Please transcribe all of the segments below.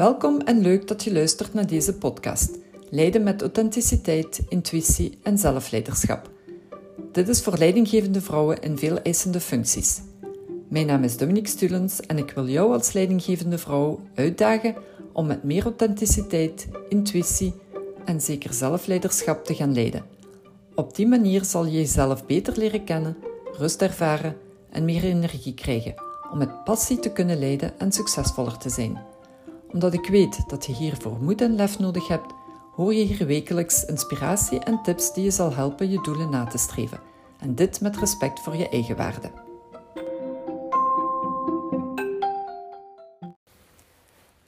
Welkom en leuk dat je luistert naar deze podcast. Leiden met authenticiteit, intuïtie en zelfleiderschap. Dit is voor leidinggevende vrouwen in veel eisende functies. Mijn naam is Dominique Stulens en ik wil jou als leidinggevende vrouw uitdagen om met meer authenticiteit, intuïtie en zeker zelfleiderschap te gaan leiden. Op die manier zal je jezelf beter leren kennen, rust ervaren en meer energie krijgen om met passie te kunnen leiden en succesvoller te zijn. Omdat ik weet dat je hiervoor moed en lef nodig hebt, hoor je hier wekelijks inspiratie en tips die je zal helpen je doelen na te streven. En dit met respect voor je eigen waarde.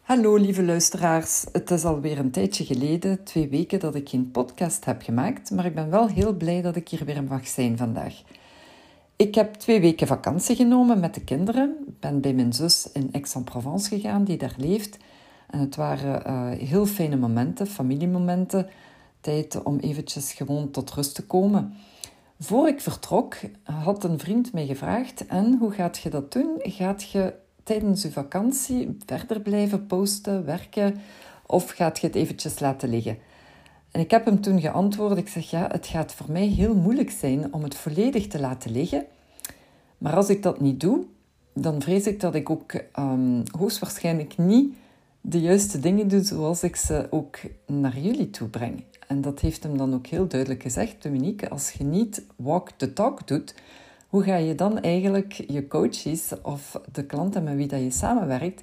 Hallo lieve luisteraars, het is alweer een tijdje geleden, twee weken dat ik geen podcast heb gemaakt, maar ik ben wel heel blij dat ik hier weer mag zijn vandaag. Ik heb twee weken vakantie genomen met de kinderen. Ben bij mijn zus in Aix-en-Provence gegaan, die daar leeft. En het waren uh, heel fijne momenten, familiemomenten. Tijd om eventjes gewoon tot rust te komen. Voor ik vertrok had een vriend mij gevraagd: En hoe gaat je dat doen? Gaat je tijdens je vakantie verder blijven posten, werken? Of gaat je het eventjes laten liggen? En ik heb hem toen geantwoord, ik zeg ja, het gaat voor mij heel moeilijk zijn om het volledig te laten liggen. Maar als ik dat niet doe, dan vrees ik dat ik ook um, hoogstwaarschijnlijk niet de juiste dingen doe zoals ik ze ook naar jullie toe breng. En dat heeft hem dan ook heel duidelijk gezegd, Dominique, als je niet walk the talk doet, hoe ga je dan eigenlijk je coaches of de klanten met wie dat je samenwerkt,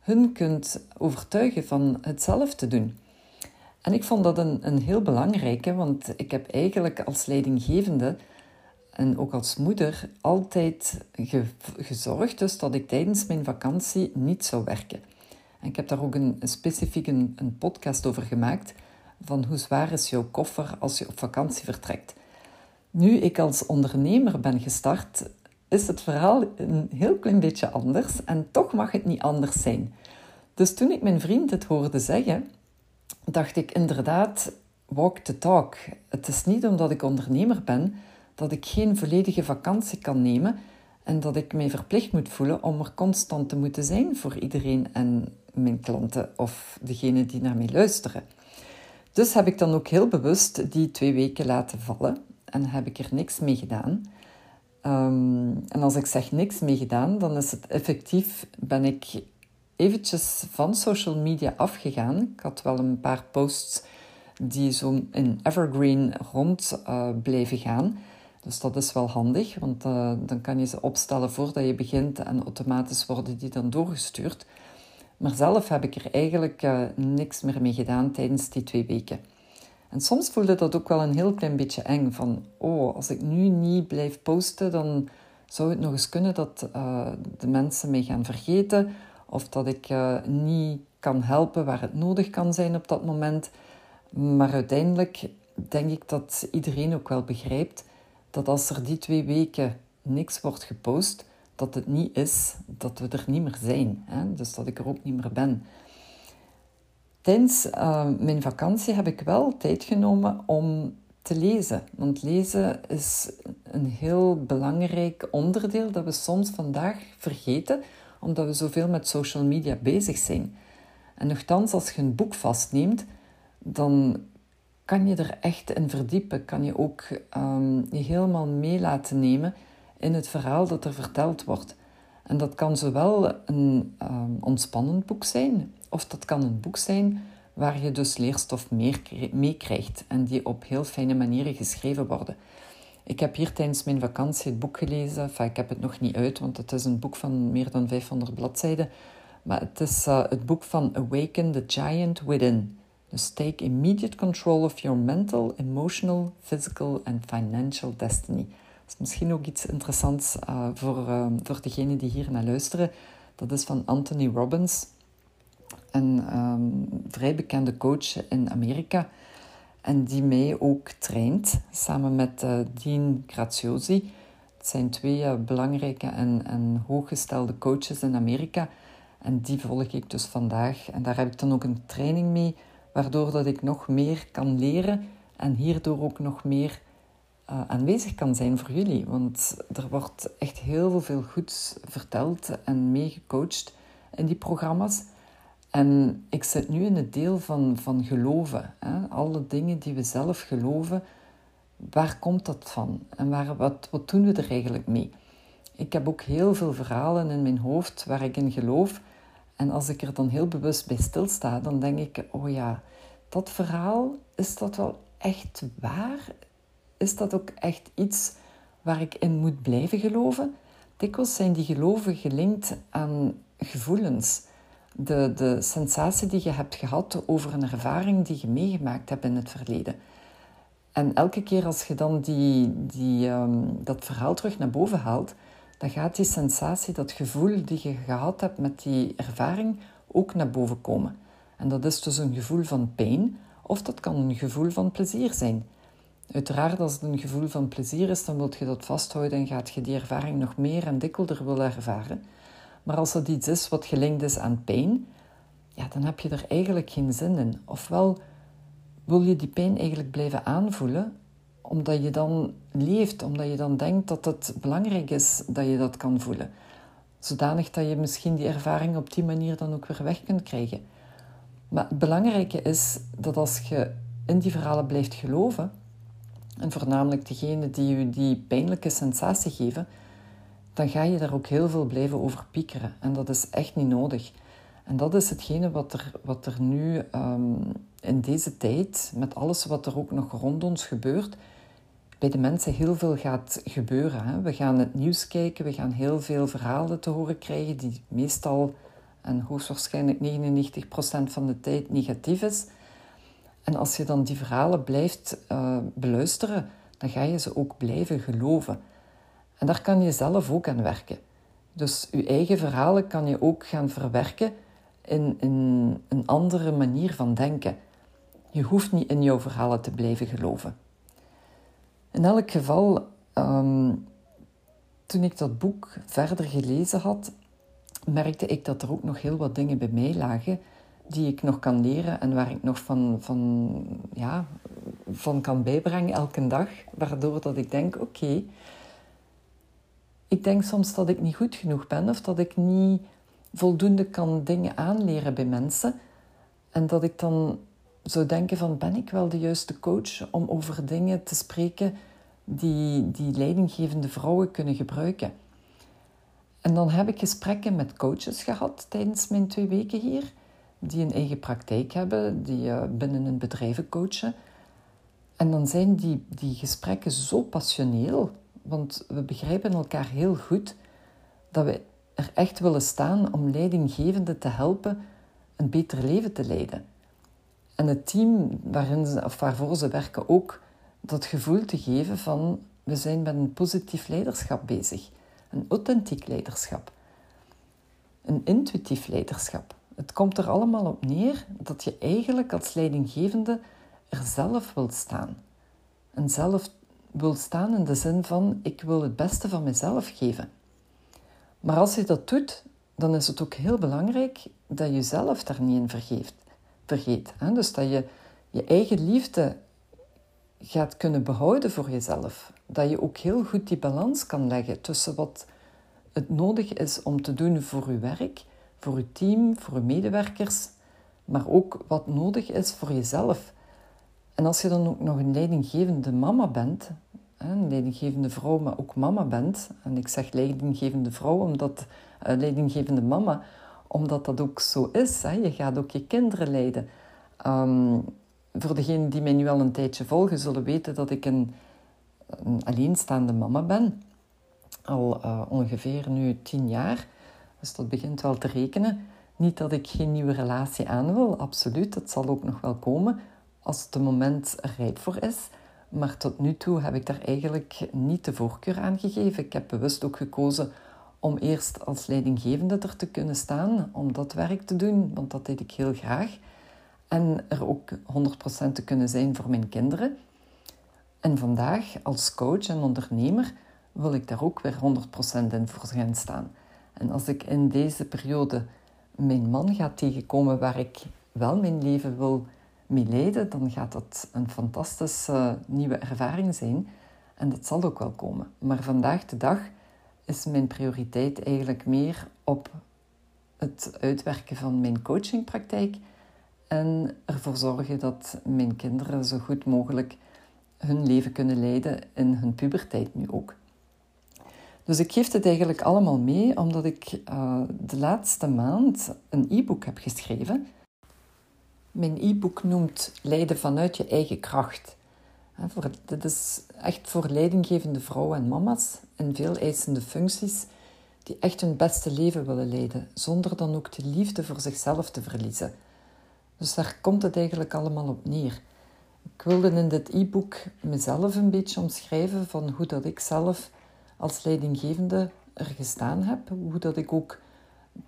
hun kunt overtuigen van hetzelfde te doen? En ik vond dat een, een heel belangrijke, want ik heb eigenlijk als leidinggevende en ook als moeder altijd gezorgd dus dat ik tijdens mijn vakantie niet zou werken. En ik heb daar ook een, specifiek een, een, podcast over gemaakt van hoe zwaar is jouw koffer als je op vakantie vertrekt. Nu ik als ondernemer ben gestart, is het verhaal een heel klein beetje anders en toch mag het niet anders zijn. Dus toen ik mijn vriend het hoorde zeggen, dacht ik inderdaad, walk the talk. Het is niet omdat ik ondernemer ben dat ik geen volledige vakantie kan nemen en dat ik mij verplicht moet voelen om er constant te moeten zijn voor iedereen en mijn klanten of degenen die naar mij luisteren. Dus heb ik dan ook heel bewust die twee weken laten vallen en heb ik er niks mee gedaan. Ehm, en als ik zeg niks mee gedaan, dan is het effectief, ben ik eventjes van social media afgegaan. Ik had wel een paar posts die zo in evergreen rond uh, blijven gaan. Dus dat is wel handig, want uh, dan kan je ze opstellen voordat je begint en automatisch worden die dan doorgestuurd. Maar zelf heb ik er eigenlijk uh, niks meer mee gedaan tijdens die twee weken. En soms voelde dat ook wel een heel klein beetje eng. Van, oh, als ik nu niet blijf posten, dan zou het nog eens kunnen dat uh, de mensen mij gaan vergeten. Of dat ik uh, niet kan helpen waar het nodig kan zijn op dat moment. Maar uiteindelijk denk ik dat iedereen ook wel begrijpt dat als er die twee weken niks wordt gepost, dat het niet is dat we er niet meer zijn. Hè? Dus dat ik er ook niet meer ben. Tijdens uh, mijn vakantie heb ik wel tijd genomen om te lezen. Want lezen is een heel belangrijk onderdeel dat we soms vandaag vergeten, omdat we zoveel met social media bezig zijn. En nogthans, als je een boek vastneemt, dan kan je er echt in verdiepen. Kan je ook um, je helemaal mee laten nemen in het verhaal dat er verteld wordt. En dat kan zowel een um, ontspannend boek zijn, of dat kan een boek zijn waar je dus leerstof meekrijgt en die op heel fijne manieren geschreven worden. Ik heb hier tijdens mijn vakantie het boek gelezen. Enfin, ik heb het nog niet uit, want het is een boek van meer dan 500 bladzijden. Maar het is uh, het boek van Awaken the Giant Within. Dus take immediate control of your mental, emotional, physical and financial destiny. Misschien ook iets interessants uh, voor, uh, voor degenen die hier naar luisteren. Dat is van Anthony Robbins, een um, vrij bekende coach in Amerika. En die mij ook traint, samen met uh, Dean Graziosi. Het zijn twee belangrijke en, en hooggestelde coaches in Amerika. En die volg ik dus vandaag. En daar heb ik dan ook een training mee waardoor dat ik nog meer kan leren en hierdoor ook nog meer uh, aanwezig kan zijn voor jullie. Want er wordt echt heel veel goeds verteld en meegecoacht in die programma's. En ik zit nu in het deel van, van geloven. Hè? Alle dingen die we zelf geloven, waar komt dat van? En waar, wat, wat doen we er eigenlijk mee? Ik heb ook heel veel verhalen in mijn hoofd waar ik in geloof. En als ik er dan heel bewust bij stilsta, dan denk ik, oh ja, dat verhaal, is dat wel echt waar? Is dat ook echt iets waar ik in moet blijven geloven? Dikwijls zijn die geloven gelinkt aan gevoelens. De, de sensatie die je hebt gehad over een ervaring die je meegemaakt hebt in het verleden. En elke keer als je dan die, die, um, dat verhaal terug naar boven haalt, dan gaat die sensatie, dat gevoel die je gehad hebt met die ervaring, ook naar boven komen. En dat is dus een gevoel van pijn, of dat kan een gevoel van plezier zijn. Uiteraard, als het een gevoel van plezier is, dan wil je dat vasthouden en gaat je die ervaring nog meer en dikkelder willen ervaren. Maar als het iets is wat gelinkt is aan pijn, ja, dan heb je er eigenlijk geen zin in. Ofwel wil je die pijn eigenlijk blijven aanvoelen, omdat je dan leeft, omdat je dan denkt dat het belangrijk is dat je dat kan voelen. Zodanig dat je misschien die ervaring op die manier dan ook weer weg kunt krijgen. Maar het belangrijke is dat als je in die verhalen blijft geloven, en voornamelijk degene die je die pijnlijke sensatie geven, dan ga je daar ook heel veel blijven over piekeren. En dat is echt niet nodig. En dat is hetgene wat er, wat er nu ehm, in deze tijd, met alles wat er ook nog rond ons gebeurt, bij de mensen heel veel gaat gebeuren. Hè. We gaan het nieuws kijken, we gaan heel veel verhalen te horen krijgen die meestal en hoogstwaarschijnlijk 99% van de tijd negatief is. En als je dan die verhalen blijft uh, beluisteren, dan ga je ze ook blijven geloven. En daar kan je zelf ook aan werken. Dus je eigen verhalen kan je ook gaan verwerken in, in een andere manier van denken. Je hoeft niet in jouw verhalen te blijven geloven. In elk geval, ehm, toen ik dat boek verder gelezen had, merkte ik dat er ook nog heel wat dingen bij mij lagen die ik nog kan leren en waar ik nog van, van, ja, van kan bijbrengen elke dag. Waardoor dat ik denk, oké, ik denk soms dat ik niet goed genoeg ben of dat ik niet voldoende kan dingen aanleren bij mensen. En dat ik dan zou denken van, ben ik wel de juiste coach om over dingen te spreken die, die leidinggevende vrouwen kunnen gebruiken? En dan heb ik gesprekken met coaches gehad tijdens mijn twee weken hier, die een eigen praktijk hebben, die uh, binnen een bedrijven coachen. En dan zijn die, die gesprekken zo passioneel, want we begrijpen elkaar heel goed dat we er echt willen staan om leidinggevenden te helpen een beter leven te leiden. En het team waarin ze, of waarvoor ze werken ook dat gevoel te geven van we zijn met een positief leiderschap bezig. Een authentiek leiderschap. Een intuïtief leiderschap. Het komt er allemaal op neer dat je eigenlijk als leidinggevende er zelf wilt staan. En zelf wil staan in de zin van ik wil het beste van mezelf geven. Maar als je dat doet, dan is het ook heel belangrijk dat je zelf daar niet in vergeet. vergeet hè? Dus dat je je eigen liefde gaat kunnen behouden voor jezelf. Dat je ook heel goed die balans kan leggen tussen wat het nodig is om te doen voor je werk, voor je team, voor je medewerkers, maar ook wat nodig is voor jezelf. En als je dan ook nog een leidinggevende mama bent, een leidinggevende vrouw, maar ook mama bent, en ik zeg leidinggevende vrouw omdat uh, leidinggevende mama, omdat dat ook zo is. Hè? Je gaat ook je kinderen leiden. Um, voor degenen die mij nu al een tijdje volgen, zullen weten dat ik een, een alleenstaande mama ben. Al uh, ongeveer nu tien jaar. Dus dat begint wel te rekenen. Niet dat ik geen nieuwe relatie aan wil, absoluut. Dat zal ook nog wel komen als het moment rijp voor is. Maar tot nu toe heb ik daar eigenlijk niet de voorkeur aan gegeven. Ik heb bewust ook gekozen om eerst als leidinggevende er te kunnen staan, om dat werk te doen, want dat deed ik heel graag. En er ook 100% te kunnen zijn voor mijn kinderen. En vandaag als coach en ondernemer wil ik daar ook weer 100% in voor staan. En als ik in deze periode mijn man ga tegenkomen waar ik wel mijn leven wil mee leiden, dan gaat dat een fantastische nieuwe ervaring zijn. En dat zal ook wel komen. Maar vandaag de dag is mijn prioriteit eigenlijk meer op het uitwerken van mijn coachingpraktijk en ervoor zorgen dat mijn kinderen zo goed mogelijk hun leven kunnen leiden in hun puberteit nu ook. Dus ik geef het eigenlijk allemaal mee omdat ik uh, de laatste maand een e-book heb geschreven. Mijn e-book noemt Leiden vanuit je eigen kracht. Dit is echt voor leidinggevende vrouwen en mama's in veel eisende functies die echt hun beste leven willen leiden, zonder dan ook de liefde voor zichzelf te verliezen. Dus daar komt het eigenlijk allemaal op neer. Ik wilde in dit e-book mezelf een beetje omschrijven van hoe dat ik zelf als leidinggevende er gestaan heb. Hoe dat ik ook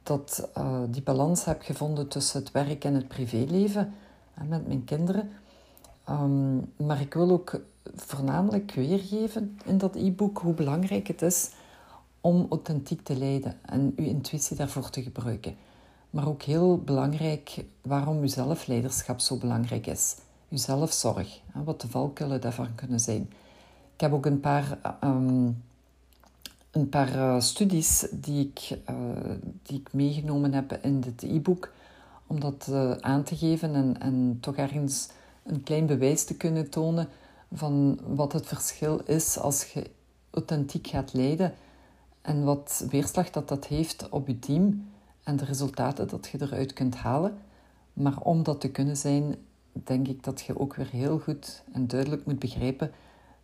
dat, uh, die balans heb gevonden tussen het werk en het privéleven en met mijn kinderen. Um, maar ik wil ook voornamelijk weergeven in dat e-book hoe belangrijk het is om authentiek te leiden en uw intuïtie daarvoor te gebruiken. Maar ook heel belangrijk waarom uw zelfleiderschap zo belangrijk is. Uw zelfzorg, wat de valkuilen daarvan kunnen zijn. Ik heb ook een paar um, een paar uh, studies die ik, uh, die ik meegenomen heb in dit e-book, om dat uh, aan te geven en, en toch ergens een klein bewijs te kunnen tonen van wat het verschil is als je authentiek gaat leiden en wat weerslag dat dat heeft op je team en de resultaten dat je eruit kunt halen. Maar om dat te kunnen zijn, denk ik dat je ook weer heel goed en duidelijk moet begrijpen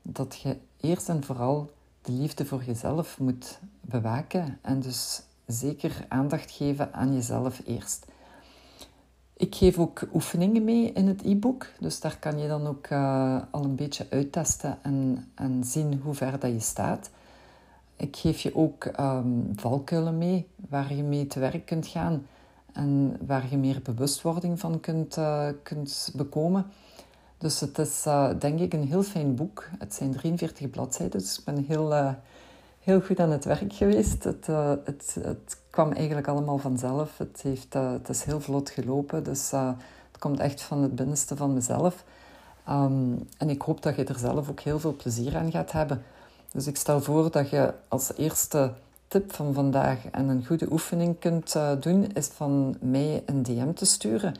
dat je eerst en vooral de liefde voor jezelf moet bewaken en dus zeker aandacht geven aan jezelf eerst. Ik geef ook oefeningen mee in het e-book, dus daar kan je dan ook uh, al een beetje uittesten en, en zien hoe ver dat je staat. Ik geef je ook um, valkuilen mee waar je mee te werk kunt gaan en waar je meer bewustwording van kunt, uh, kunt bekomen. Dus het is uh, denk ik een heel fijn boek. Het zijn 43 bladzijden, dus ik ben heel, uh, heel goed aan het werk geweest. Het, uh, het, het kwam eigenlijk allemaal vanzelf. Het, heeft, het is heel vlot gelopen, dus het komt echt van het binnenste van mezelf. Um, en ik hoop dat je er zelf ook heel veel plezier aan gaat hebben. Dus ik stel voor dat je als eerste tip van vandaag en een goede oefening kunt doen, is van mij een DM te sturen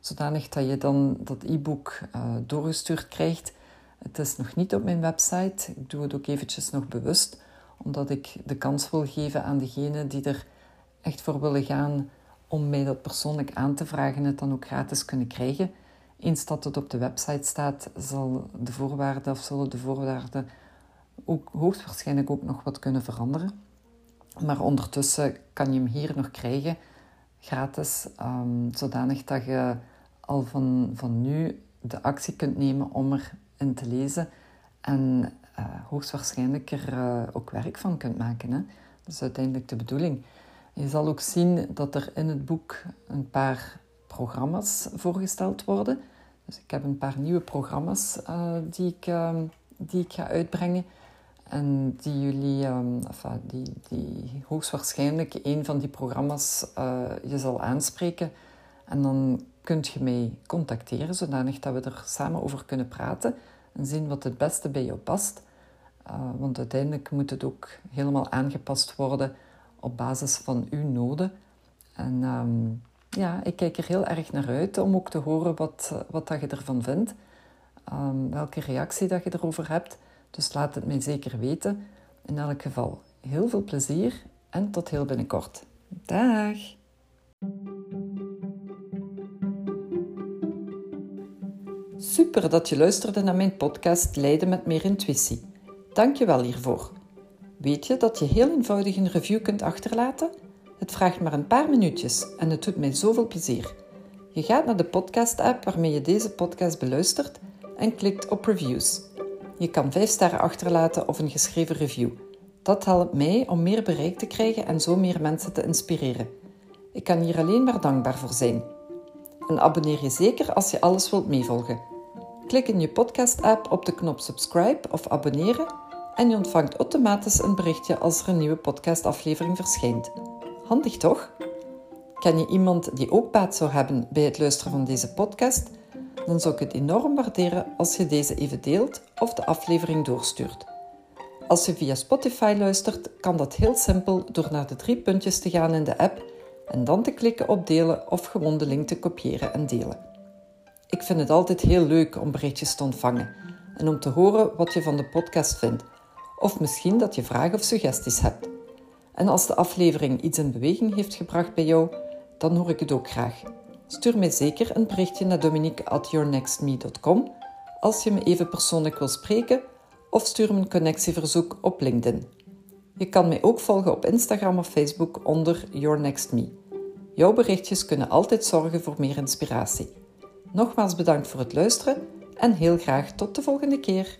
zodanig dat je dan dat e-book uh, doorgestuurd krijgt. Het is nog niet op mijn website. Ik doe het ook eventjes nog bewust, omdat ik de kans wil geven aan degenen die er echt voor willen gaan om mij dat persoonlijk aan te vragen en het dan ook gratis kunnen krijgen. Eens dat het op de website staat, zal de voorwaarden of zullen de voorwaarden ook hoogstwaarschijnlijk ook nog wat kunnen veranderen. Maar ondertussen kan je hem hier nog krijgen gratis, um, zodanig dat je al van, van nu de actie kunt nemen om erin te lezen en uh, hoogstwaarschijnlijk er uh, ook werk van kunt maken. Hè? Dat is uiteindelijk de bedoeling. Je zal ook zien dat er in het boek een paar programma's voorgesteld worden. Dus ik heb een paar nieuwe programma's uh, die, ik, ehm, die ik ga uitbrengen. En die jullie, um, enfin, die, die hoogstwaarschijnlijk een van die programma's uh, je zal aanspreken. En dan kunt je mij contacteren, zodanig dat we er samen over kunnen praten en zien wat het beste bij jou past. Uh, want uiteindelijk moet het ook helemaal aangepast worden op basis van uw noden. En um, ja, ik kijk er heel erg naar uit om ook te horen wat, wat dat je ervan vindt. Um, welke reactie dat je erover hebt. Dus laat het mij zeker weten. In elk geval heel veel plezier en tot heel binnenkort. Dag! Super dat je luisterde naar mijn podcast Leiden met meer intuïtie. Dank je wel hiervoor. Weet je dat je heel eenvoudig een review kunt achterlaten? Het vraagt maar een paar minuutjes en het doet mij zoveel plezier. Je gaat naar de podcast-app waarmee je deze podcast beluistert en klikt op reviews. Je kan 5 sterren achterlaten of een geschreven review. Dat helpt mij om meer bereik te krijgen en zo meer mensen te inspireren. Ik kan hier alleen maar dankbaar voor zijn. En abonneer je zeker als je alles wilt meevolgen. Klik in je podcast-app op de knop subscribe of abonneren en je ontvangt automatisch een berichtje als er een nieuwe podcastaflevering verschijnt. Handig toch? Ken je iemand die ook baat zou hebben bij het luisteren van deze podcast? Dan zou ik het enorm waarderen als je deze even deelt of de aflevering doorstuurt. Als je via Spotify luistert, kan dat heel simpel door naar de drie puntjes te gaan in de app en dan te klikken op delen of gewoon de link te kopiëren en delen. Ik vind het altijd heel leuk om berichtjes te ontvangen en om te horen wat je van de podcast vindt, of misschien dat je vragen of suggesties hebt. En als de aflevering iets in beweging heeft gebracht bij jou, dan hoor ik het ook graag. Stuur mij zeker een berichtje naar dominique.yournextme.com als je me even persoonlijk wil spreken of stuur me een connectieverzoek op LinkedIn. Je kan mij ook volgen op Instagram of Facebook onder Your. Jouw berichtjes kunnen altijd zorgen voor meer inspiratie. Nogmaals bedankt voor het luisteren en heel graag tot de volgende keer.